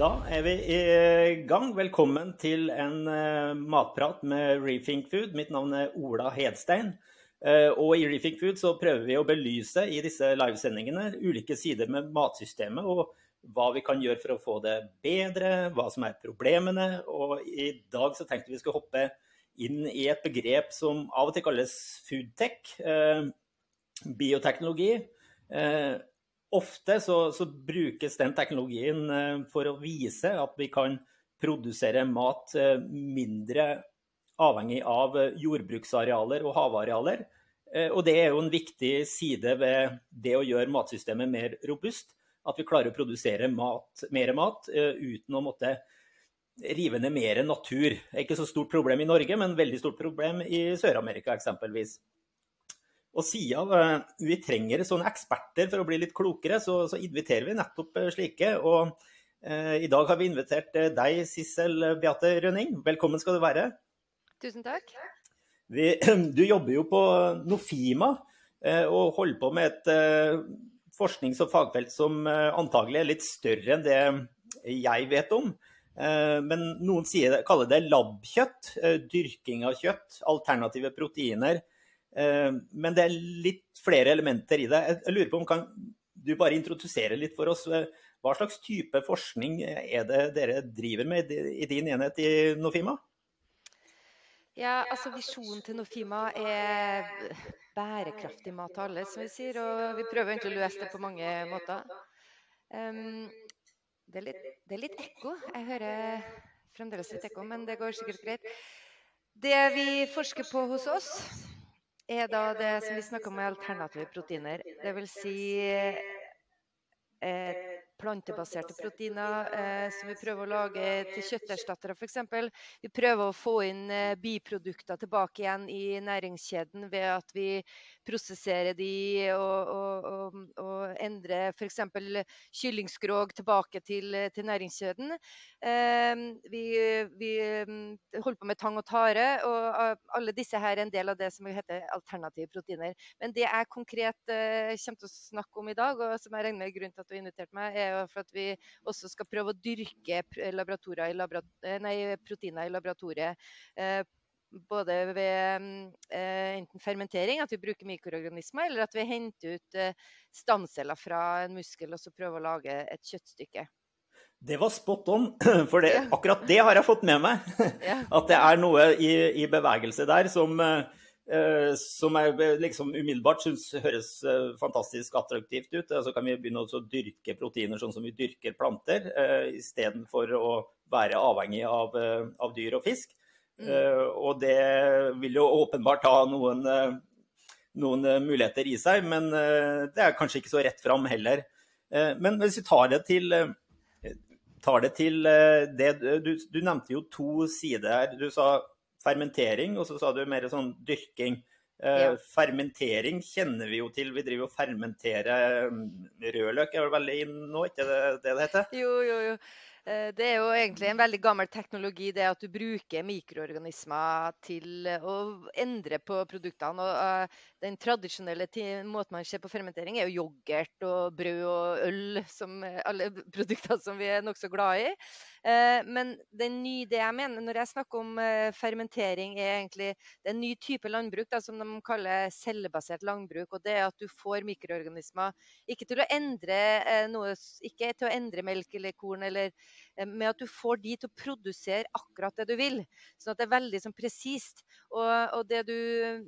Da er vi i gang. Velkommen til en uh, matprat med Rethink Food. Mitt navn er Ola Hedstein. Uh, og i Rethink Food så prøver vi å belyse i disse livesendingene ulike sider med matsystemet og hva vi kan gjøre for å få det bedre, hva som er problemene. Og i dag så tenkte vi skulle hoppe inn i et begrep som av og til kalles foodtech. Bioteknologi. Ofte så, så, brukes den teknologien eh, for å vise at vi kan produsere mat eh, mindre avhengig av eh, jordbruksarealer og havarealer. Og det er jo en viktig side ved det å gjøre matsystemet mer robust. At vi klarer å produsere mat, mer mat uten å måtte rive ned mer natur. Det er ikke så stort problem i Norge, men veldig stort problem i Sør-Amerika eksempelvis. Og siden eh, vi trenger sånne eksperter for å bli litt klokere, så, så inviterer vi nettopp eh, slike. Og eh, i dag har vi invitert deg, Sissel Beate Rønning. Velkommen skal du være. Tusen takk. Vi, du jobber jo på Nofima eh, og holder på med et forsknings- og fagfelt som antagelig er litt større enn det jeg vet om. Men noen sier, kaller det labkjøtt, dyrking av kjøtt, alternative proteiner. Eh, men det er litt flere elementer i det. Jeg lurer på om kan du bare introdusere litt for oss. Eh, hva slags type forskning er det dere driver med i din enhet i Nofima? Ja, altså Visjonen til Nofima er bærekraftig mat til alle, som vi sier. Og vi prøver egentlig å løse det på mange måter. Um, det, er litt, det er litt ekko. Jeg hører fremdeles litt ekko, men det går sikkert greit. Det vi forsker på hos oss, er da det som vi snakker om med alternative proteiner. Dvs. Si, eh, plantebaserte proteiner eh, som vi prøver å lage til kjøtterstattere f.eks. Vi prøver å få inn eh, biprodukter tilbake igjen i næringskjeden ved at vi prosesserer de og, og, og, og endrer f.eks. kyllingskrog tilbake til, til næringskjeden. Eh, vi, vi, mm, holder på med tang og tare, og alle disse her er en del av det som heter alternative proteiner. Men det jeg konkret eh, kommer til å snakke om i dag, og som jeg regner med grunnen til at du har invitert meg, er er for at vi også skal prøve å dyrke i eh, nei, proteiner i laboratoriet. Eh, både ved eh, enten fermentering, at vi bruker mikroorganismer, eller at vi henter ut stamceller fra en muskel og så prøver å lage et kjøttstykke. Det var spot on, for det, akkurat det har jeg fått med meg. At det er noe i, i bevegelse der som, Eh, som jeg liksom umiddelbart syns høres eh, fantastisk attraktivt ut. Så kan vi begynne å dyrke proteiner sånn som vi dyrker planter, istedenfor å være avhengig av, av dyr og fisk. Mm. og det vil jo åpenbart ha noen, noen muligheter i seg, men det er kanskje ikke så rett fram heller. men hvis vi tar det til tar det til det du, du nevnte jo to sider her. Du sa fermentering, og så sa du mer sånn dyrking. Eh, ja. Fermentering kjenner vi jo til. Vi driver og fermenterer mm, rødløk, er vel veldig inn nå, ikke det det, heter? Jo, jo, jo. Eh, det er jo egentlig en veldig gammel teknologi, det at du bruker mikroorganismer til å endre på produktene. Og eh, den tradisjonelle måten man ser på fermentering, er jo yoghurt og brød og øl, som alle produkter som vi er nokså glad i. Eh, men nye, det jeg mener når jeg snakker om fermentering, er egentlig det er en ny type landbruk da, som de kaller cellebasert landbruk. og Det er at du får mikroorganismer ikke til å endre noe, ikke til å endre melk eller korn eller Eh, med at du får de til å produsere akkurat det du vil. Sånn at det er veldig sånn presist. Og, og, det du,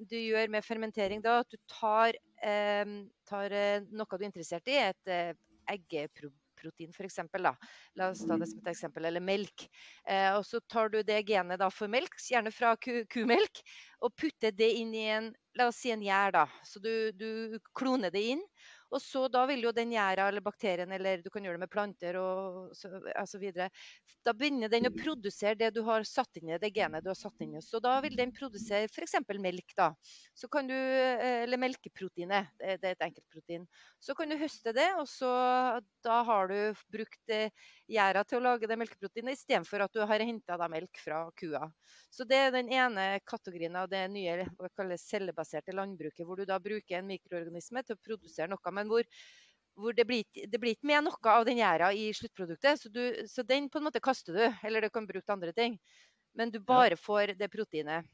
du, gjør med fermentering da, at du tar, eh, tar eh, noe du er interessert i, et eh, eggeprotein f.eks. La oss ta det som et eksempel. Eller melk. Eh, og så tar du det genet da for melk, gjerne fra ku, kumelk, og putter det inn i en la oss si en gjær. da. Så du, du kloner det inn. Og så da vil jo den gjæra eller bakterien, eller du kan gjøre det med planter og så, altså videre, da begynner den å produsere det du har satt inn i det genet du har satt inn i. Så da vil den produsere f.eks. melk, da. Så kan du, eh, eller melkeproteinet, det er et enkeltprotein. Så kan du høste det, og så da har du brukt eh, gjæra til å lage det melkeproteinet, istedenfor at du har henta melk fra kua. Så det er den ene kategorien av det nye cellebaserte landbruket, hvor du da bruker en mikroorganisme til å produsere noe, men hvor hvor det blir, det blir ikke med noe av den gjæra i sluttproduktet. Så, du, så, den på en måte kaster du, eller du kan bruke til andre ting. Men du bare får det proteinet.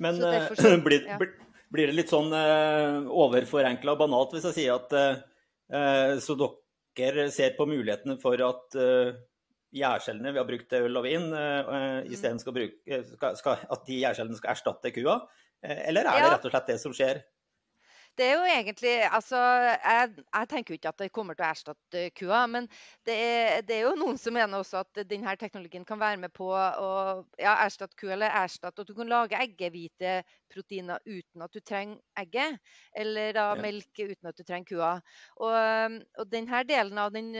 Men derfor, så, blir, ja. blir, det litt sånn uh, overforenkla og banalt hvis jeg sier at uh, så dere ser på mulighetene for at uh, gjærcellene vi har brukt til øl og vin, uh, mm. isteden skal bruke, skal, skal, at de gjærcellene skal erstatte kua? Eller er det rett og slett det som skjer? Det er jo egentlig Altså, jeg, jeg tenker jo ikke at det kommer til å erstatte kua, men det er, det er, jo noen som mener også at denne teknologien kan være med på å ja, erstatte kua, eller erstatte at du kan lage eggehviteproteiner uten at du trenger egget. Eller da ja. melk uten at du trenger kua. Og, og denne delen av den,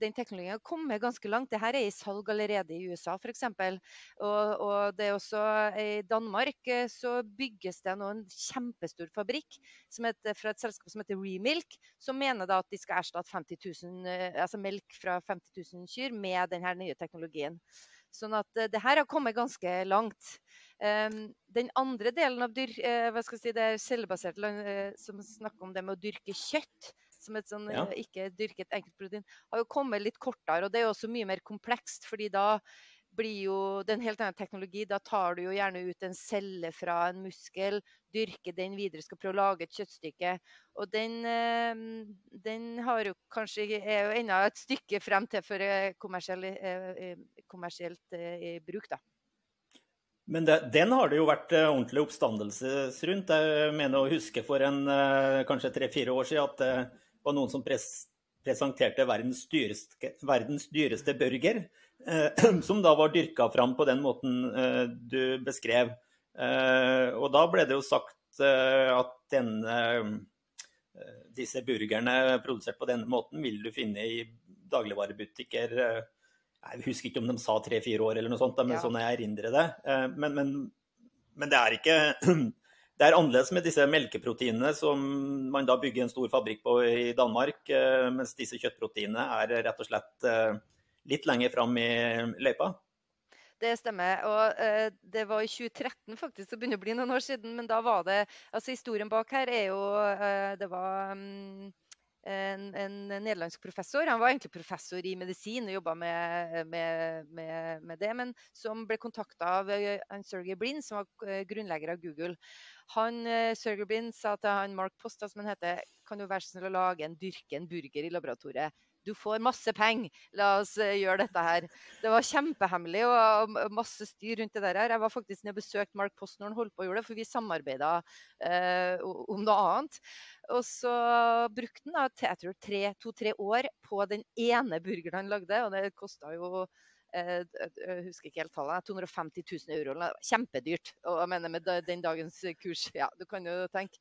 den teknologien har kommet ganske langt. Dette er i salg allerede i USA, f.eks. Og, og det er også i Danmark så bygges det nå en kjempestor fabrikk som heter fra et selskap som heter Remilk, som mener da at de skal erstatte 50 000, eh, altså melk fra 50 000 kyr med denne nye teknologien. Sånn at uh, det her har kommet ganske langt. Um, den andre delen av dyr, hva skal jeg si, det er cellebasert uh, som snakker om det med å dyrke kjøtt som et sånn ja. ikke dyrket enkeltprotein, har jo kommet litt kortere. Og det er jo også mye mer komplekst, fordi da blir jo det helt annen teknologi. Da tar du jo gjerne ut en celle fra en muskel, dyrker den videre, skal prøve å lage et kjøttstykke. Og den, eh, den jo kanskje, er jo ennå et stykke frem til for eh, eh, kommersielt bruk, da. Men det, den har det jo vært ordentlig oppstandelse rundt. Jeg mener å huske for en kanskje tre-fire år siden at det var noen som pres, presenterte verdens dyreste, verdens dyreste burger. Eh, som da var dyrka fram på den måten eh, du beskrev. Eh, og da ble det jo sagt at denne, disse burgerne produsert på denne måten vil du finne i dagligvarebutikker Jeg husker ikke om de sa tre-fire år eller noe sånt, men ja. sånn jeg erindrer det. Men, men, men det er ikke det er annerledes med disse melkeproteinene som man da bygger en stor fabrikk på i Danmark, mens disse kjøttproteinene er rett og slett litt lenger fram i løypa? Det stemmer. og eh, Det var i 2013 faktisk, det begynner å bli noen år siden. Men da var det altså Historien bak her er jo eh, Det var um, en, en, nederlandsk professor. Han var egentlig professor i medisin og jobba med, med, med, med, det, men som ble kontakta av uh, Sergey Brin, som var grunnlegger av Google. Han, Sergey Brin sa til han Mark Posta, som han heter, kan du være så snill å lage en dyrke en burger i laboratoriet du får masse penger, la oss uh, gjøre dette her. Det var kjempehemmelig og masse styr rundt det der. Jeg var faktisk nede og besøkte Mark Post når han holdt på å gjøre det, for vi samarbeida eh, om noe annet. Og så brukte han tror to-tre år på den ene burgeren han lagde, og det kosta jo eh, jeg husker ikke helt tallet, 250 000 euro. Kjempedyrt. Og jeg mener med den dagens kurs, ja, du kan jo tenke.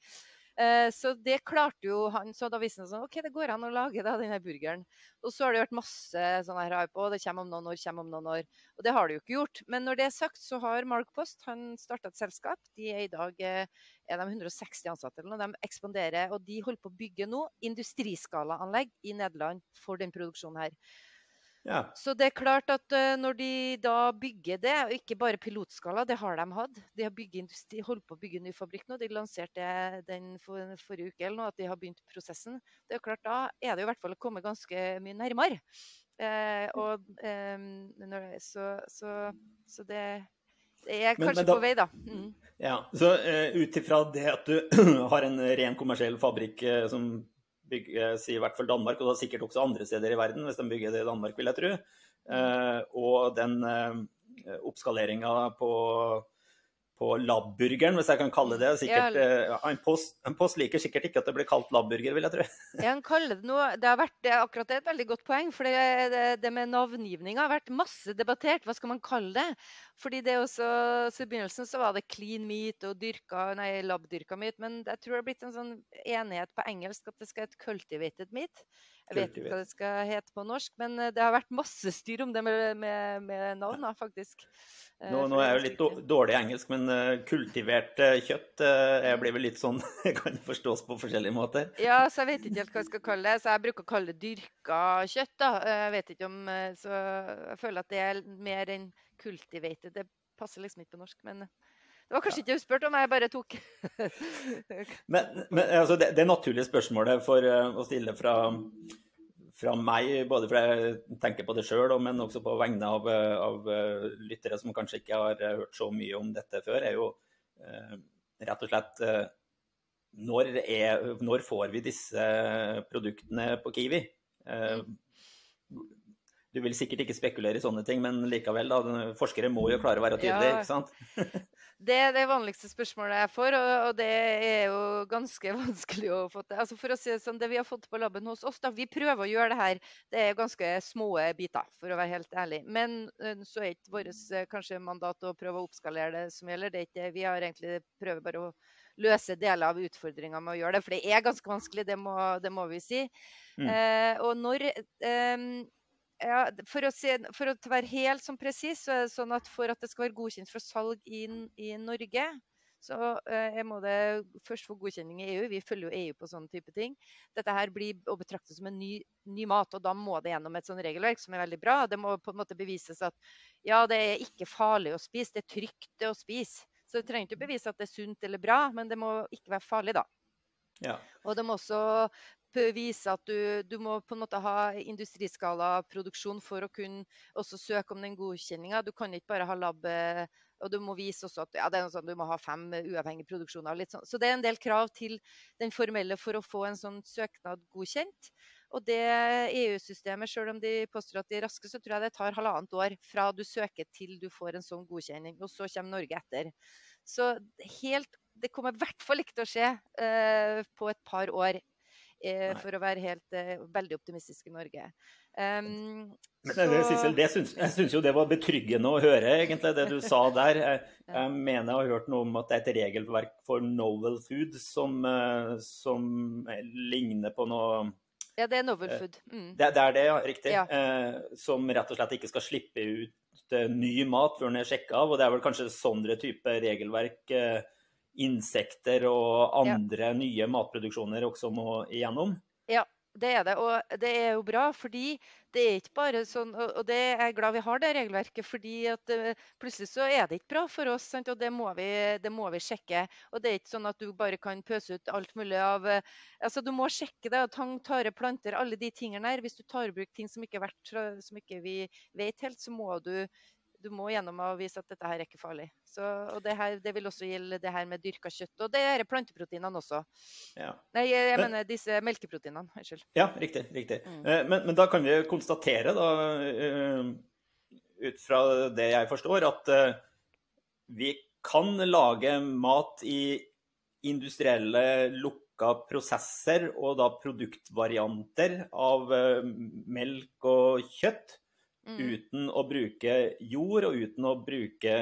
Eh, så det klarte jo han. Så da viste han sånn OK, det går an å lage da, denne burgeren. Og så har det vært masse sånn her på, det kommer om noen år, kommer om noen år. Og det har det jo ikke gjort. Men når det er sagt, så har Mark Post han starta et selskap. De er i dag eh, er de 160 ansatte, eller noe. de ekspanderer. Og de holder på å bygge nå industriskalaanlegg i Nederland for den produksjonen her. Ja. Så det er klart at uh, når de da bygger det, og ikke bare pilotskala, det har de hatt De har holdt på å bygge en ny fabrikk nå. De lanserte den for, forrige uke eller noe, at de har begynt prosessen. Det er klart, Da er det jo i hvert fall å komme ganske mye nærmere. Eh, og, eh, så, så, så, det, jeg er kanskje men, men da, på vei, da. Mm. Ja, så uh, Ut ifra det at du har en ren kommersiell fabrikk som bygges i hvert fall Danmark, og da sikkert også andre steder i verden, hvis de bygger det i Danmark, vil jeg tro. Eh, og den eh, oppskaleringa på på labburgeren, hvis jeg kan kalle det. Sikkert, ja. Eh, en, post, en, post, liker sikkert ikke at det blir kalt labburger, vil jeg tro. Ja, han kaller det noe, det har vært, akkurat et veldig godt poeng. For det, det, det med navngivning har vært masse debattert. Hva skal man kalle det? Fordi det også, så I begynnelsen så var det clean meat og dyrka, nei, labdyrka meat. Men jeg tror det har blitt en sånn enighet på engelsk at det skal hete cultivated meat. Jeg vet ikke hva det skal hete på norsk, men eh, det har vært masse styr om det med, med, med navn, faktisk. Nå, nå, er jeg jo litt dårlig i engelsk, men uh, kultivert kjøtt jeg blir vel litt sånn kan forstås på forskjellige måter. Ja, så jeg vet ikke helt hva jeg skal kalle det. Så jeg bruker å kalle det dyrka kjøtt. da. Jeg vet ikke om, Så jeg føler at det er mer enn cultivated. Det passer liksom ikke på norsk, men Det var kanskje ikke du spurte om, jeg bare tok Men, men altså, det, det naturlige spørsmålet for uh, å stille fra, fra meg, både fordi jeg tenker på det sjøl, men også på vegne av, av uh, lyttere som kanskje ikke har hørt så mye om dette før, er jo rett og slett når, er, når, får vi disse produktene på Kiwi? Mm. Du vil sikkert ikke spekulere i sånne ting, men likevel, da, forskere må jo klare å være tydelige, ja. ikke sant? det er det vanligste spørsmålet jeg får, og, det er jo ganske vanskelig å få til. Altså for å si Det sånn, det vi har fått på laben hos oss, da, vi prøver å gjøre det her. Det er ganske små biter, for å være helt ærlig. Men eh, så er ikke vårt eh, kanskje mandat å prøve å oppskalere det som gjelder. Det er ikke, vi har egentlig prøver bare å løse deler av utfordringa med å gjøre det. For det er ganske vanskelig, det må, det må vi si. Mm. Eh, og når eh, ja, for, å si, for, å være helt sånn presis, så er det sånn at for at det skal være godkjent for salg i, i Norge, så eh, må det først få godkjenning i EU. Vi følger jo EU på sånne type ting. Dette her blir å betrakte som en ny, ny, mat, og da må det gjennom et sånt regelverk som er veldig bra. Det må på en måte bevises at ja, det er ikke farlig å spise, det er trygt å spise. Så det trenger ikke å bevise at det er sunt eller bra, men det må ikke være farlig, da. Ja. Og det må også vise at du, du, må på en måte ha industriskala produksjon for å kunne også søke om den godkjenninga. Du kan ikke bare ha lab og du må vise også at ja, sånn, du må ha fem uavhengige produksjoner. Sånn. Så det er en del krav til den formelle for å få en sånn søknad godkjent. Og det EU-systemet, selv om de påstår at de er raske, så tror jeg det tar halvannet år fra du søker til du får en sånn godkjenning. Og så kommer Norge etter. Så helt, det kommer i hvert fall ikke til å skje uh, på et par år. Eh, for å være helt eh, veldig optimistisk i Norge. Um, Men det, Sissel, det syns, jeg syns jo det var betryggende å høre, egentlig, det du sa der. Jeg, jeg mener jeg har hørt noe om at det er et regelverk for novel food som, eh, som ligner på noe Ja, det er novel food. Mm. Det, det, er det, ja. Riktig. Ja. Eh, som rett og slett ikke skal slippe ut ny mat før den er sjekka av. Og det er vel kanskje sånne type regelverk eh, insekter og andre ja. nye matproduksjoner også må igjennom? Ja, det er det. Og det er jo bra, fordi det er ikke bare sånn Og det er jeg glad vi har det regelverket, fordi at uh, plutselig så er det ikke bra for oss. Sant? Og det må, vi, det må, vi, sjekke. Og det er ikke sånn at du bare kan pøse ut alt mulig av uh, Altså du må sjekke det. Tang, tare, planter, alle de tingene der. Hvis du tar i bruk ting som ikke, vært, som ikke vi vet helt, så må du du må gjennom å vise at dette her er ikke farlig. Så, og det, her, det, vil også gjelde det her med dyrka kjøtt. Og det er planteproteinene også. Ja. Nei, jeg, men, mener disse melkeproteinene. Unnskyld. Ja, riktig. riktig. Mm. Eh, men, men, da kan vi konstatere, da, eh, ut fra det jeg forstår, at eh, vi kan lage mat i industrielle lukka prosesser og da produktvarianter av melk og kjøtt Mm. uten å bruke jord og uten å bruke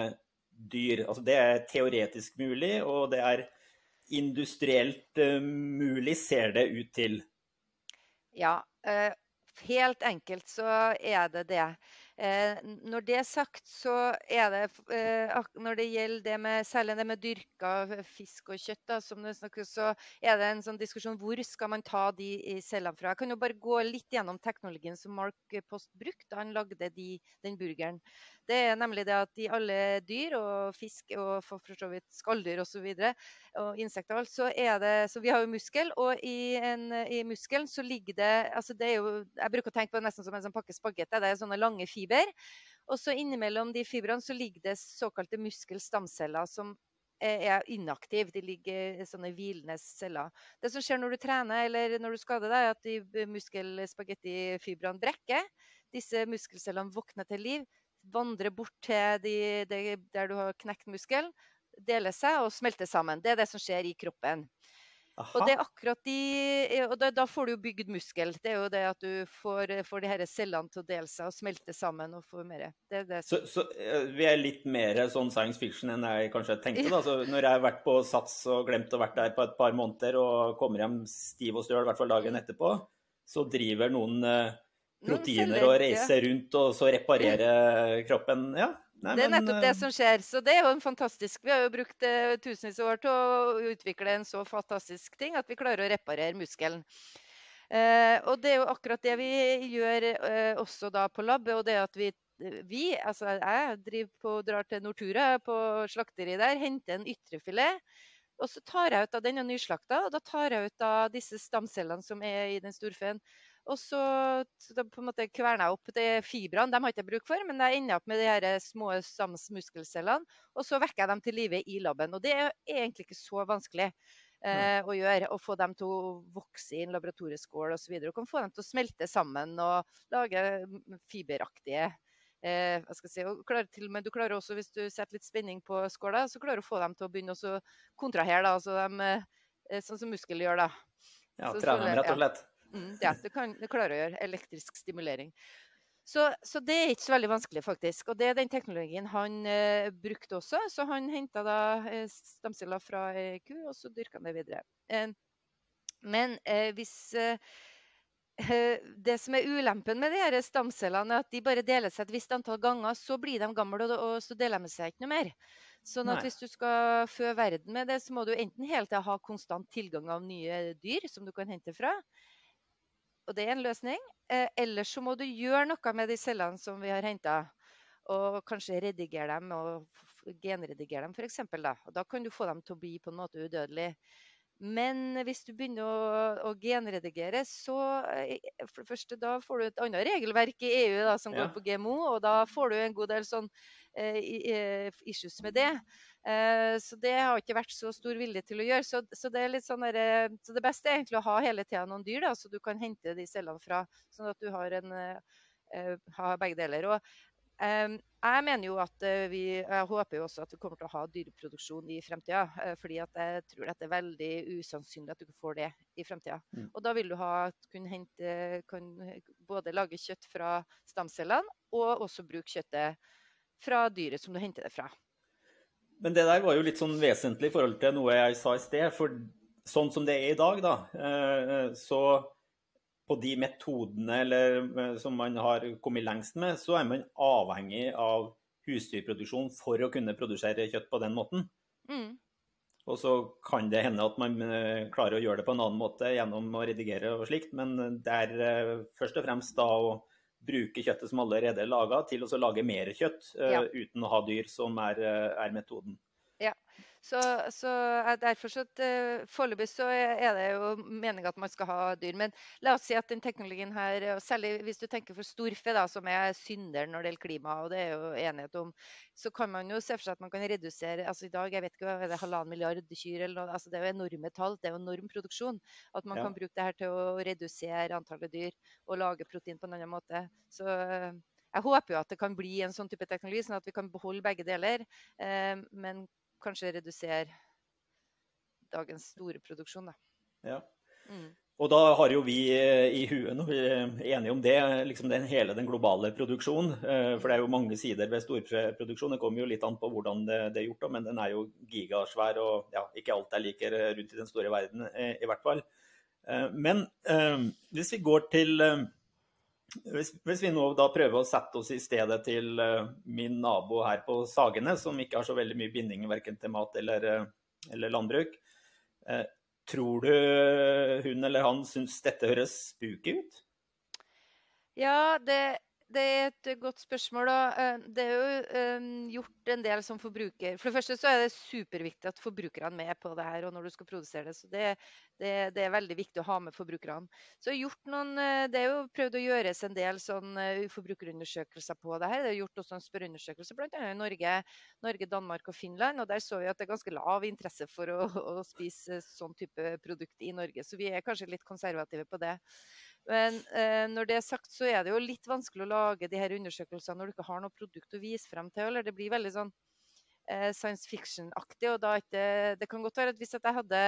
dyr. Altså, det er teoretisk mulig, og det er industrielt uh, mulig, ser det ut til. Ja, uh, helt enkelt så er det det. Eh, når det er sagt, så er det eh, Når det gjelder det med, særlig det med dyrka fisk og kjøtt, da, som det snakkes, så er det en sånn diskusjon hvor skal man ta de cellene fra. Jeg kan jo bare gå litt gjennom teknologien som Mark Post brukte da han lagde de, den burgeren. Det er nemlig det at i alle dyr og fisk og for, så vidt skalldyr osv. Og, så og insekter og alt, så er det Så vi har jo muskel, og i, en, i muskelen så ligger det altså det er jo, Jeg bruker å tenke på det nesten som en sånn pakke spagetti. Det er sånne lange fiber. Og så innimellom de fibrene så ligger det såkalte muskelstamceller som er inaktive. De ligger sånne hvilende celler. Det som skjer når du trener eller når du skader deg, er at de muskelspagettifibrene brekker. Disse muskelcellene våkner til liv vandrer bort til de, de, der du har knekt muskelen, deler seg og smelter sammen. Det er det som skjer i kroppen. Aha. Og det er akkurat de, og da, da, får du jo bygd muskel. Det er jo det at du får, får de her cellene til å dele seg og smelte sammen og få mer. Det det så, så, eh, vi er litt mer sånn science fiction enn jeg kanskje tenkte. da. Så når jeg har vært på Sats og glemt å vært der på et par måneder og kommer hjem stiv og støl, i hvert fall dagen etterpå, så driver noen proteiner og reise rundt og så reparerer kroppen. Ja, Nei, det er nettopp det eh, som skjer. Så det er jo en fantastisk Vi har jo brukt uh, tusenvis av år til å utvikle en så fantastisk ting at vi klarer å reparere muskelen. Eh, og det er jo akkurat det vi gjør eh, også da på lab, og det at vi vi, altså jeg driver på, drar til Nortura på slakteri der, henter en ytrefilet. Og så tar jeg ut av den og nyslakta, og da tar jeg ut av disse stamcellene som er i den storfeen. Og så, så på en måte kverner jeg opp de fibrene, de har ikke jeg bruk for, men jeg ender opp med de her små stamsmuskelcellene. Og så vekker jeg dem til live i laben. Og det er egentlig ikke så vanskelig eh, å gjøre. Å få dem til å vokse i en laboratorieskål osv. Du kan få dem til å smelte sammen og lage fiberaktige eh, hva skal jeg si, og klarer til men Du klarer også, hvis du setter litt spenning på skåla, så klarer du å få dem til å begynne å kontrahere. da, altså de, eh, Sånn som muskel gjør. da. Ja, trene dem rett og slett. Ja, mm, ja du, kan, du klarer å gjøre. Elektrisk stimulering. Så, så, det er ikke så veldig vanskelig, faktisk. Og det er den teknologien han eh, brukte også. Så han henta da eh, stamceller fra ei ku, og så dyrka han det videre. Eh, men eh, hvis eh, eh, Det som er ulempen med de her stamcellene, er at de bare deler seg et visst antall ganger. Så blir de gamle, og, og så deler de seg ikke noe mer. Sånn at Nei. hvis du skal fø verden med det, så må du enten hele tida ha konstant tilgang av nye dyr som du kan hente fra. Og det er en løsning. Eh, ellers så må du gjøre noe med de cellene som vi har henta. Og kanskje redigere dem og genredigere dem, f.eks. Da. Da kan du få dem til å bli på en måte udødelige. Men hvis du begynner å, å, genredigere, så eh, for det første, da får du et annet regelverk i EU da, som ja. går på GMO, og da får du en god del sånn eh, eh issues med det. Eh, så det har ikke vært så stor vilje til å gjøre. Så, så, det, sånn der, eh, så det, beste er egentlig å ha hele tida noen dyr, da, så du kan hente de cellene fra. Sånn at du har, en, uh, har begge deler. Og jeg mener jo at eh, vi, jeg håper jo også at vi kommer til å ha dyreproduksjon i fremtida. Eh, fordi at jeg tror at det er veldig usannsynlig at du får det i fremtida. Mm. Og da vil du ha, kunne hente, kun både lage kjøtt fra stamcellene, og også bruke kjøttet fra dyret som du henter det fra. Men det der var jo litt sånn vesentlig i forhold til noe jeg sa i sted. For sånn som det er i dag, da, eh, så på de metodene eller, eh, som man har kommet lengst med, så er man avhengig av husdyrproduksjon for å kunne produsere kjøtt på den måten. Mm. Og så kan det hende at man eh, klarer å gjøre det på en annen måte gjennom å redigere og slikt, men det er eh, først og fremst da å bruke kjøttet som allerede er laga, til å lage mer kjøtt ja. uten å ha dyr, som er, er metoden. Så, så derfor så uh, Foreløpig så er det jo meninga at man skal ha dyr. Men la oss si at den teknologien her, og særlig hvis du tenker for storfe, da, som er synder når det gjelder klima, og det er jo enighet om, så kan man jo se for seg at man kan redusere altså I dag jeg vet ikke, er det halvannen milliard kyr eller noe, altså det er jo enorme tall, det er jo enorm produksjon. At man ja. kan bruke det her til å redusere antallet dyr og lage protein på en annen måte. Så jeg håper jo at det kan bli en sånn type teknologi, sånn at vi kan beholde begge deler. Eh, men kanskje redusere dagens store produksjon. Da. Ja. Mm. Og da har jo vi eh, i huet, når vi er enige om det, liksom den, hele den globale produksjonen. Eh, for det er jo mange sider ved storproduksjon. Det kommer jo litt an på hvordan det, det er gjort, men den er jo gigasvær. Og ja, ikke alt er like rundt i den store verden, eh, i hvert fall. Men hvis vi går til hvis, hvis, vi nå da prøver å sette oss i stedet til uh, min nabo her på Sagene, som ikke har så veldig mye binding verken til mat eller, uh, eller landbruk, uh, tror du hun eller han syns dette høres spooky ut? Ja, det, det er et godt spørsmål. Da. Det er jo gjort en del som forbruker. For det første så er det superviktig at forbrukerne er med på det her og når du skal produsere det. Så det, det, det er veldig viktig å ha med forbrukerne. Så noen, Det er jo prøvd å gjøres en del sånn forbrukerundersøkelser på det her. Det er gjort også en spørreundersøkelse bl.a. i Norge, Norge, Danmark og Finland. og Der så vi at det er ganske lav interesse for å, å spise sånn type produkt i Norge. Så vi er kanskje litt konservative på det. Men eh, når det er sagt, så er det jo litt vanskelig å lage de her undersøkelsene når du ikke har noe produkt å vise frem til. eller Det blir veldig sånn eh, science fiction-aktig. og da ikke, Det kan godt være at hvis jeg hadde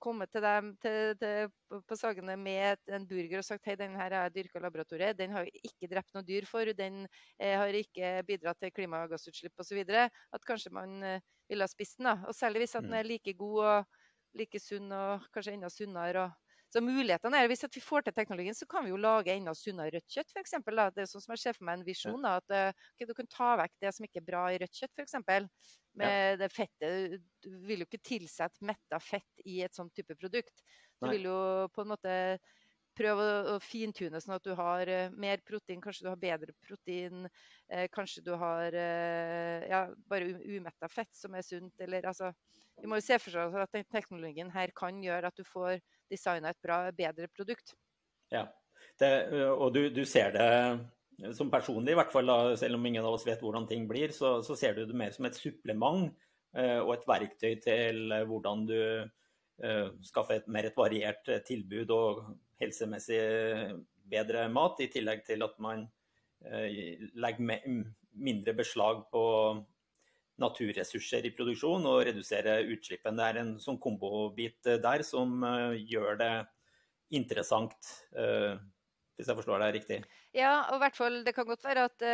kommet til dem til, til, på Sagene med en burger og sagt hei, den her er dyrka laboratoriet, den har ikke drept noe dyr for, den eh, har ikke bidratt til klimagassutslipp osv., at kanskje man eh, ville ha spist den. da. Og Særlig hvis at den mm. er like god og like sunn og kanskje enda sunnere. og så mulighetene er, Hvis vi får til teknologien, så kan vi jo lage enda sunnere rødt kjøtt. Eksempel. Det er sånn som jeg ser for meg en visjon. Da, at eh, okay, Du kan ta vekk det som ikke er bra i rødt kjøtt, f.eks. Med det fettet. Du vil jo ikke tilsette metta fett i et sånt type produkt. Du vil jo på en måte prøve å, fintune sånn at du har uh, mer protein, kanskje du har bedre protein, uh, kanskje du har ja, bare umetta fett som er sunt, eller altså Vi må jo se for oss at den teknologien her kan gjøre at du får designa et bra, bedre produkt. Ja, det, og du, du, ser det som personlig, i hvert fall, da, selv om ingen av oss vet hvordan ting blir, så, så ser du det mer som et supplement og et verktøy til hvordan du skaffer et mer et variert tilbud og helsemessig bedre mat, i tillegg til at man eh, legger mindre beslag på naturressurser i produksjon og redusere utslippene. Det er en sånn kombobit eh, der som eh, gjør det interessant, hvis jeg forstår deg riktig? Ja, og i hvert fall det kan godt være at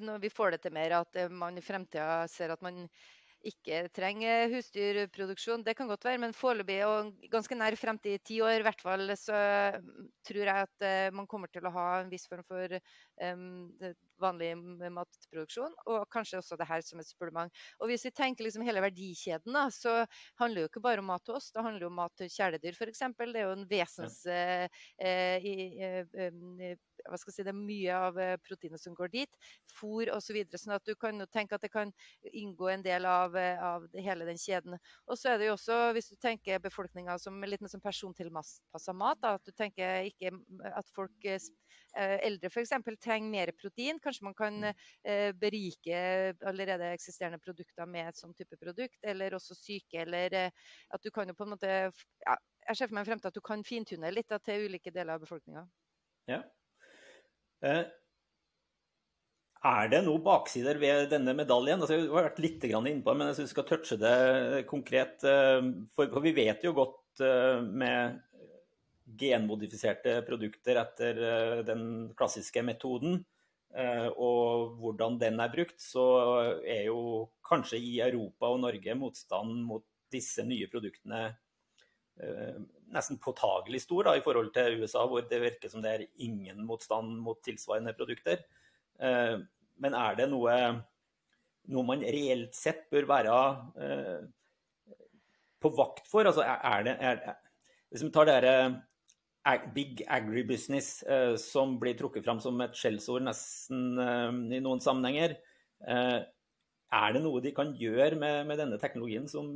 når vi får det til mer, at man i fremtida ser at man ikke trenger husdyrproduksjon. Det kan godt være, men foreløpig og ganske nær fremtid, ti år i hvert fall, så tror jeg at man kommer til å ha en viss form for vanlig matproduksjon, og kanskje også det her som et supplement. Og hvis vi tenker liksom hele verdikjeden, da, så handler det jo ikke bare om mat til oss, det handler jo om mat til kjæledyr f.eks. Det er jo en vesens ja. Eh, i, uh, hva skal jeg si, Det er mye av eh, proteinet som går dit. Fôr osv. Så videre, sånn at du kan tenke at det kan inngå en del av, eh, av hele den kjeden. Og så er det jo også, hvis du tenker befolkninga som litt sånn persontilpassa mat, da, at du tenker ikke at folk eh, eldre f.eks. trenger mer protein. Kanskje man kan eh, berike allerede eksisterende produkter med et sånn type produkt. Eller også syke, eller at du kan jo på en måte ja, Jeg ser for meg frem til at du kan fintune litt da, til ulike deler av befolkninga. Ja. Eh, er det noen baksider ved denne medaljen? Altså, jeg har vært litt inne på det, men jeg syns vi skal touche det konkret. Eh, for, vi vet jo godt eh, med genmodifiserte produkter etter den klassiske metoden, og hvordan den er brukt, så er jo kanskje i Europa og Norge motstand mot disse nye produktene nesten påtagelig stor da, i forhold til USA, hvor det virker som det er ingen motstand mot tilsvarende produkter. Eh, men er det noe, noe man reelt sett bør være eh, på vakt for? Altså, er det, er, hvis vi tar det eh, big agribusiness som blir trukket fram som et skjellsord nesten i noen sammenhenger. Er det noe de kan gjøre med, med denne teknologien som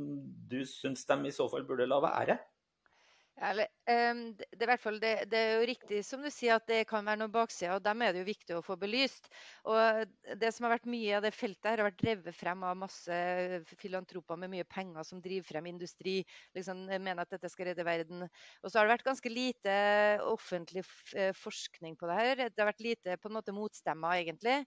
du syns de i så fall burde la være? Eller, um, det, det, det, det, er jo riktig som du sier at det kan være noen baksider, og dem er det jo viktig å få belyst. Og Det som har vært mye av det feltet her, har vært drevet frem av masse filantroper med mye penger som driver frem industri, liksom mener at dette skal redde verden. Og så har det vært ganske lite offentlig eh, forskning på det her. Det har vært lite på en måte motstemmer, egentlig.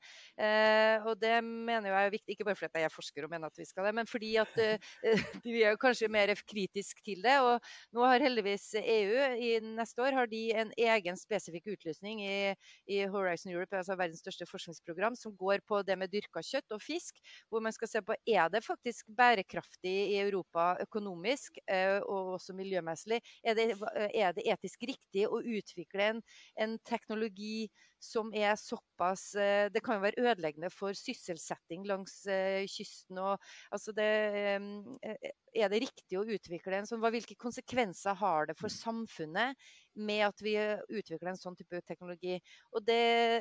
Og det mener jeg er viktig, ikke bare fordi jeg er forsker og mener at vi skal det, men fordi at vi er kanskje mer kritisk til det. Og nå har heldigvis hvis EU i neste år har de en egen spesifikk utlysning i, i, Horizon Europe, altså verdens største forskningsprogram, som går på det med dyrka kjøtt og fisk. Hvor man skal se på er det faktisk bærekraftig i Europa økonomisk eh, og også miljømessig. Er det, er det etisk riktig å utvikle en, en teknologi som er såpass eh, Det kan jo være ødeleggende for sysselsetting langs eh, kysten. Og, altså det, eh, er det riktig å utvikle en sånn Hvilke konsekvenser har det for samfunnet med at vi utvikler en sånn type teknologi? Og det,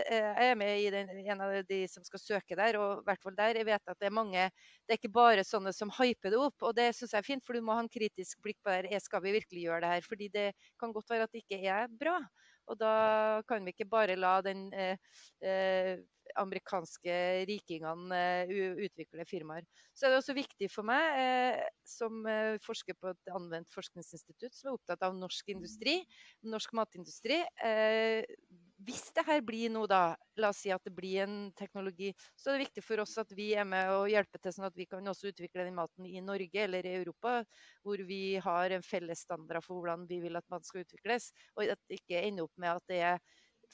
Jeg er med i den, en av de som skal søke der, og i hvert fall der. Jeg vet at det er mange Det er ikke bare sånne som hyper det opp, og det syns jeg er fint, for du må ha en kritisk blikk på det. Skal vi virkelig gjøre det her? Fordi det kan godt være at det ikke er bra. Og da kan vi ikke bare la den eh, eh, amerikanske rikingene eh, utvikle firmaer. Så er det også viktig for meg, eh, som forsker på et anvendt forskningsinstitutt, som er opptatt av norsk industri, norsk matindustri. Hvis det her blir noe, da, la oss si at det blir en teknologi, så er det viktig for oss at vi er med og hjelper til, sånn at vi kan også utvikle den maten i Norge eller i Europa, hvor vi har en felles standard for hvordan vi vil at man skal utvikles. Og at det ikke ender opp med at det er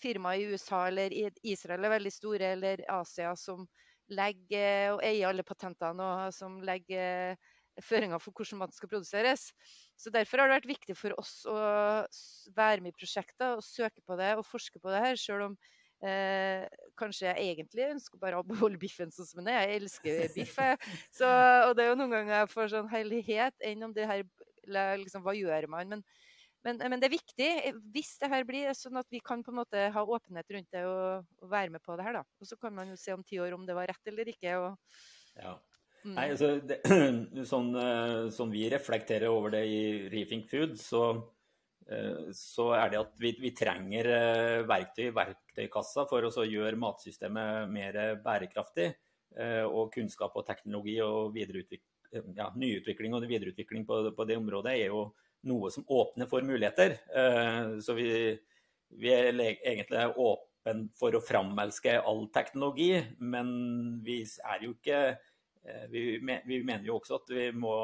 firmaer i USA eller Israel er veldig store, eller Asia som legger og eier alle patentene og som legger føringer for hvordan maten skal produseres. Så Derfor har det vært viktig for oss å være med i prosjekter og søke på det og forske på det her, selv om eh, kanskje jeg egentlig ønsker bare å beholde biffen sånn som den er. Jeg elsker biff. Og det er jo noen ganger jeg får sånn hellighet enn om det her liksom, Hva gjør man? Men men, men, det er viktig hvis det her blir sånn at vi kan på en måte ha åpenhet rundt det og, og være med på det her. da. Og Så kan man jo se om ti år om det var rett eller ikke. Og... Ja. Mm. Nei, altså, det, sånn, sånn, vi reflekterer over det i Reefing Food, så, så er det at vi, vi trenger verktøy i verktøykassa for å gjøre matsystemet mer bærekraftig. Og kunnskap og teknologi og ja, nyutvikling og videreutvikling på, på det området er jo noe som åpner for muligheter. Eh, så vi, vi er egentlig åpne for å framelske all teknologi, men vi er jo ikke eh, vi, vi mener jo også at vi må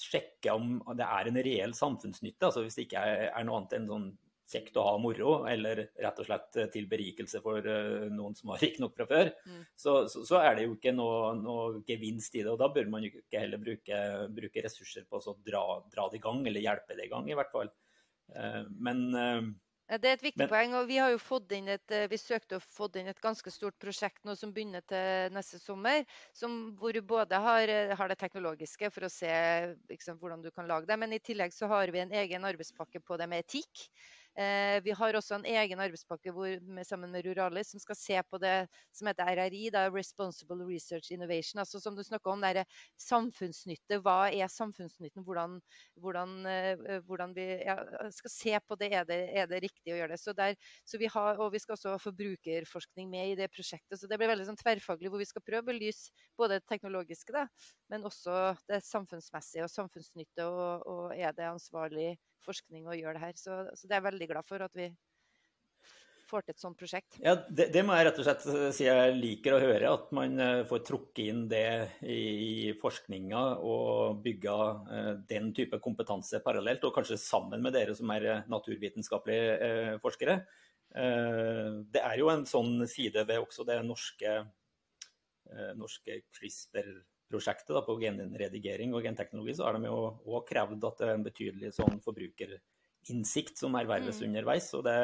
sjekke om det er en reell samfunnsnytte. altså Hvis det ikke er noe annet enn sånn kjekt å ha moro, eller rett og slett eh, til berikelse for uh, noen som har rik nok fra før, mm. så, så, så, er det jo ikke noe, noe, gevinst i det. og Da bør man jo ikke heller bruke, bruke ressurser på å dra, dra, det i gang, eller hjelpe det i gang, i hvert fall. Men ja, det er et viktig Men, poeng. og Vi har jo fått inn et, vi søkte å få inn et ganske stort prosjekt nå som begynner til neste sommer. Som, hvor du både har, har, det teknologiske for å se liksom, hvordan du kan lage det, men i tillegg så har vi en egen arbeidspakke på det med etikk. Eh, vi har også en egen arbeidspakke hvor, sammen med Ruralis som skal se på det som heter RRI, da, Responsible Research Innovation. altså Som du snakker om, det samfunnsnytte. Hva er samfunnsnytten? Hvordan, hvordan, eh, hvordan vi ja, skal se på det. Er, det. er det riktig å gjøre det? Så der, så vi har, og vi skal også ha forbrukerforskning med i det prosjektet. Så det blir veldig sånn tverrfaglig hvor vi skal prøve å belyse både det teknologiske, da, men også det samfunnsmessige og samfunnsnytte. Og, og er det ansvarlig forskning og gjøre det her. Så, så, det er jeg veldig glad for at vi får til et sånt prosjekt. Ja, det, det, må jeg rett og slett si jeg liker å høre. At man eh, får trukket inn det i, forskninga og bygga uh, den type kompetanse parallelt. Og kanskje sammen med dere som er eh, naturvitenskapelige forskere. Det er jo en sånn side ved også det norske, norske CRISPR prosjektet da, på genredigering og genteknologi, så har de jo òg krevd at det er en betydelig sånn forbrukerinnsikt som erverves mm. underveis. og det,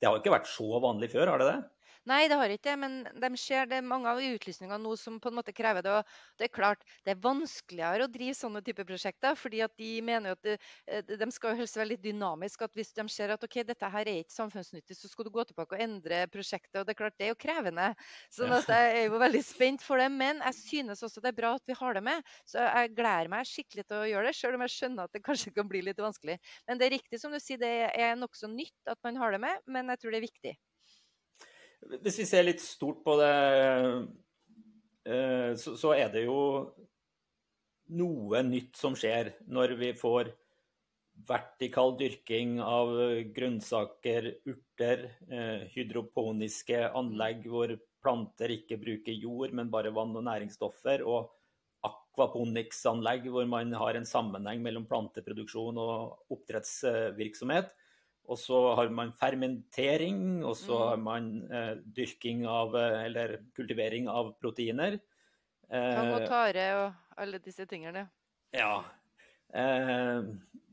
det har ikke vært så vanlig før, har det det? Nei, det har ikke det, men de ser det er mange av utlysningene nå som på en måte krever det. og Det er klart, det er vanskeligere å drive sånne typer prosjekter, fordi at de mener at det, eh, de skal helst være litt dynamiske. at Hvis de ser at ok, dette her er ikke samfunnsnyttig, så skal du gå tilbake og endre prosjektet. og Det er klart, det er jo krevende. sånn jeg er jo veldig spent for det. Men jeg synes også det er bra at vi har det med. Så jeg gleder meg skikkelig til å gjøre det, selv om jeg skjønner at det kanskje kan bli litt vanskelig. Men det er riktig som du sier, det er nokså nytt at man har det med, men jeg tror det er viktig. Hvis vi ser litt stort på det, eh, så er det jo noe nytt som skjer når vi får vertikal dyrking av grønnsaker, urter, eh, hydroponiske anlegg hvor planter ikke bruker jord, men bare vann og næringsstoffer, og aquaponics-anlegg hvor man har en sammenheng mellom planteproduksjon og oppdrettsvirksomhet. Og så har man fermentering, og så har mm. man eh, dyrking av, eh, eller kultivering av proteiner. Tang og eh, tare og alle disse tingene. Ja. Eh,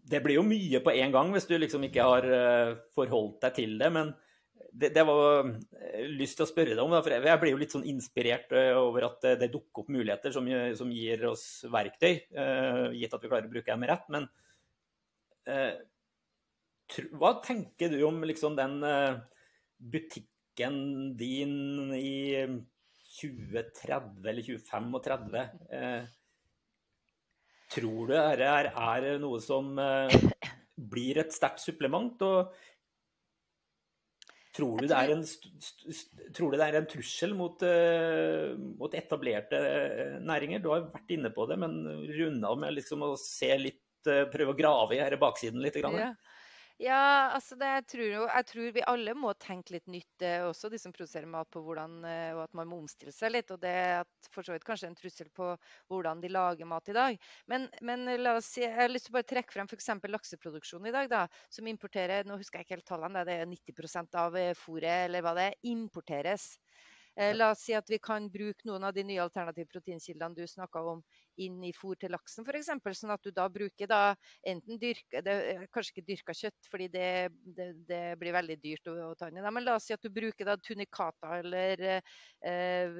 det blir jo mye på en gang hvis du liksom ikke har eh, forholdt deg til det. Men det, det var lyst til å spørre deg om, for jeg blir jo litt sånn inspirert over at det, dukker opp muligheter som, som, gir oss verktøy, eh, gitt at vi klarer å bruke dem rett. Men hva tenker du om liksom den eh, butikken din i 2030 eller 2035? Eh, tror du dette er, er, noe som eh, blir et sterkt supplement? og Tror du, det er en, tror du det er en trussel mot, mot, etablerte næringer? Du har vært inne på det, men runde av med liksom å se litt, prøve å grave i baksiden litt. Grann. Ja. Ja, altså det, jeg, tror jo, jeg tror vi alle må tenke litt nytt, eh, også de som produserer mat, på hvordan, eh, og at man må omstille seg litt. Og det er for så vidt kanskje en trussel på hvordan de lager mat i dag. Men, men la oss si, jeg har lyst til å bare trekke frem f.eks. lakseproduksjonen i dag, da, som importerer nå husker jeg ikke helt tallene, det er 90 av eh, fôret eller hva det er, importeres. Eh, la oss si at vi kan bruke noen av de nye alternative proteinkildene du snakka om inn i fôr til laksen f.eks. Sånn at du da bruker da enten dyrka Kanskje ikke dyrka kjøtt, fordi det, det, det, blir veldig dyrt å, å ta inn. Men la oss si at du bruker da tunicata eller eh,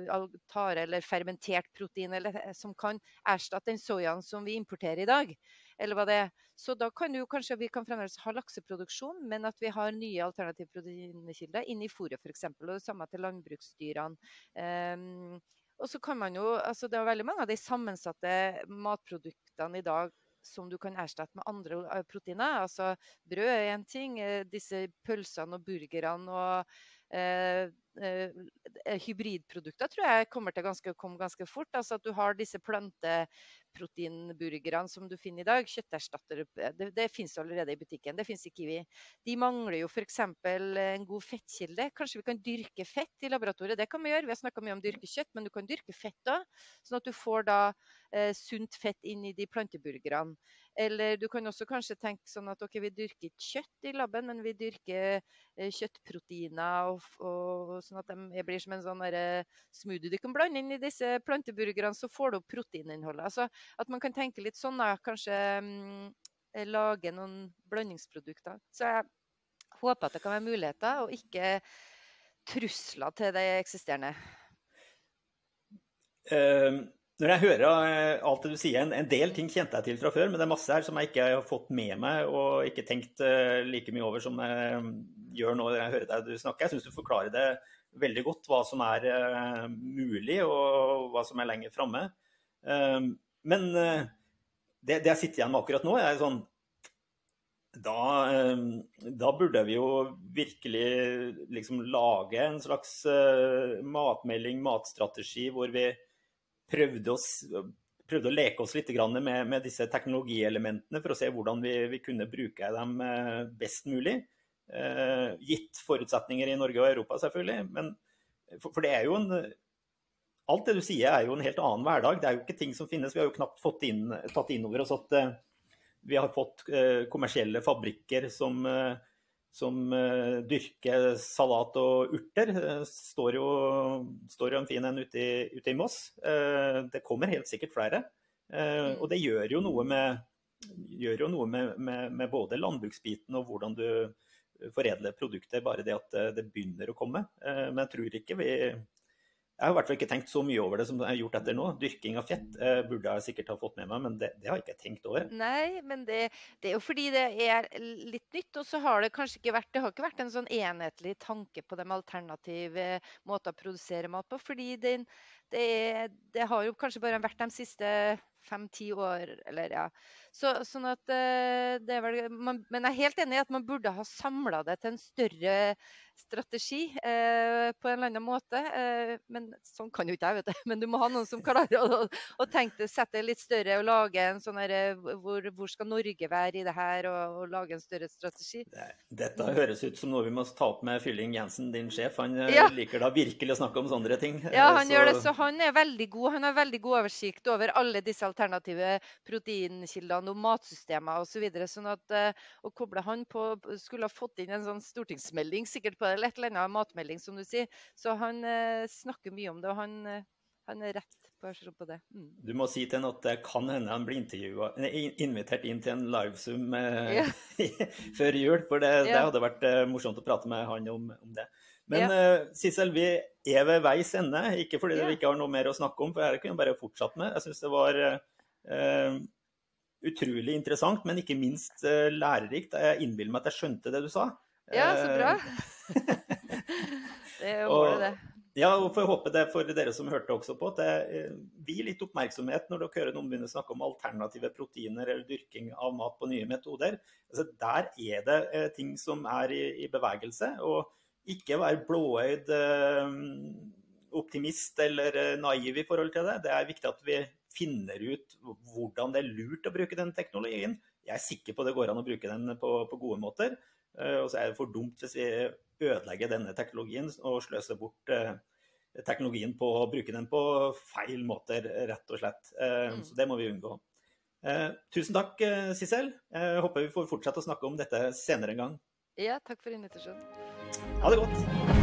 tare eller fermentert protein eller, eh, som kan erstatte den soyaen som vi importerer i dag. eller hva det er. Så da kan jo kanskje vi kan fremdeles ha lakseproduksjon, men at vi har nye alternative proteinkilder inn i fôret f.eks. Og det samme til landbruksdyrene. Um, og så kan man jo, altså Det er veldig mange av de sammensatte matproduktene i dag som du kan erstatte med andre eh, proteiner. Altså brød er én ting, eh, disse pølsene og burgerne og eh, hybridprodukter tror jeg kommer til å komme ganske fort. Altså at du har disse planteproteinburgerne som du finner i dag. Kjøtterstatter. Det, det finnes allerede i butikken. Det finnes i Kiwi. De mangler jo f.eks. en god fettkilde. Kanskje vi kan dyrke fett i laboratoriet. Det kan vi gjøre. Vi har snakka mye om dyrke kjøtt, men du kan dyrke fett òg. Sånn at du får da eh, sunt fett inn i de planteburgerne. Eller du kan også kanskje tenke sånn at ok, vi dyrker ikke kjøtt i laben, men vi dyrker eh, kjøttproteiner, og, og, sånn at de blir som en sånn smoothie du kan blande inn i disse planteburgerne, så får du opp proteininnholdet. Altså at man kan tenke litt sånn, da. Kanskje um, lage noen blandingsprodukter. Så jeg håper at det kan være muligheter, og ikke trusler til det eksisterende. Um når jeg hører eh, alt det du sier, en, del ting kjente jeg til fra før, men det er masse her som jeg ikke har fått med meg og ikke tenkt uh, like mye over som jeg gjør nå når jeg hører deg du snakke. Jeg syns du forklarer det veldig godt, hva som er uh, mulig og hva som er lenger framme. Uh, men det, det, jeg sitter igjen med akkurat nå, er sånn da, da, burde vi jo virkelig liksom lage en slags matmelding, matstrategi, hvor vi prøvde, oss, prøvde å leke oss litt med, med, disse teknologielementene for å se hvordan vi, vi kunne bruke dem eh, best mulig. Eh, gitt forutsetninger i Norge og Europa, selvfølgelig. Men, for, for, det er jo en Alt det du sier er jo en helt annen hverdag. Det er jo ikke ting som finnes. Vi har jo knapt inn, tatt inn over oss at eh, vi har fått eh, kommersielle fabrikker som uh, som uh, dyrker salat og urter. Uh, står, jo, står jo en fin en ute, ute i, Moss. Uh, det kommer helt sikkert flere. Mm. Og det gjør jo noe med, jo noe med, med, med både landbruksbiten og hvordan du foredler produkter, bare det at det begynner å komme. Men jeg tror ikke vi jeg har i hvert fall ikke tenkt så mye over det som jeg har gjort etter nå. Dyrking av fett eh, burde jeg sikkert ha fått med meg, men det, det har jeg ikke tenkt over. Nei, men det, det, er jo fordi det er litt nytt. Og så har det kanskje ikke vært, det har ikke vært en sånn enhetlig tanke på de alternative måter å produsere mat på. Fordi det, det har jo kanskje bare vært de siste fem-ti år, eller ja. Så, sånn at eh, det er vel, man, Men jeg er helt enig i at man burde ha samla det til en større strategi eh, på en eller annen måte. Eh, men sånn kan jo ikke jeg, vet du. Men du må ha noen som klarer å, å tenke, sette det litt større og lage en sånn her eh, hvor, hvor, skal Norge være i det her, og, og lage en større strategi. Dette høres ut som noe vi må ta opp med Fylling Jensen, din sjef. Han eh, ja. liker da virkelig å snakke om sånne ting. Ja, han så... gjør det. Så han er veldig god. Han har veldig god oversikt over alle disse alternative proteinkilder, og matsystemer osv. Så videre, sånn at uh, å koble han på Skulle ha fått inn en sånn stortingsmelding sikkert på et eller annet matmelding, som du sier. Så han uh, snakker mye om det, og han, uh, han er rett på på det. Mm. Du må si til ham at det kan hende han blir invitert inn til en livezoom ja. før jul. For det, ja. det hadde vært morsomt å prate med han om, om det. Men ja. uh, Sissel, vi er ved veis ende. Ikke fordi ja. vi ikke har noe mer å snakke om, for dette kunne vi bare fortsatt med. Jeg syns det var uh, utrolig interessant, men ikke minst uh, lærerikt. Jeg innbiller meg at jeg skjønte det du sa. Ja, så bra. det er jo målet, det. Ja, og får håpe det for dere som hørte også på, at det blir litt oppmerksomhet når dere hører noen begynne å snakke om alternative proteiner eller dyrking av mat på nye metoder. Altså, der er det ting som er i, i bevegelse. og ikke være blåøyd eh, optimist eller eh, naiv i forhold til det. Det er viktig at vi finner ut hvordan det er lurt å bruke den teknologien. Jeg er sikker på det går an å bruke den på, på gode måter. Eh, og så er det for dumt hvis vi ødelegger denne teknologien og sløser bort teknologien på å bruke den på feil måter, rett og slett. Mm. Så det må vi unngå. Tusen takk, Sissel. Jeg håper vi får fortsette å snakke om dette senere en gang. Ja, takk for invitasjonen. Ha det godt.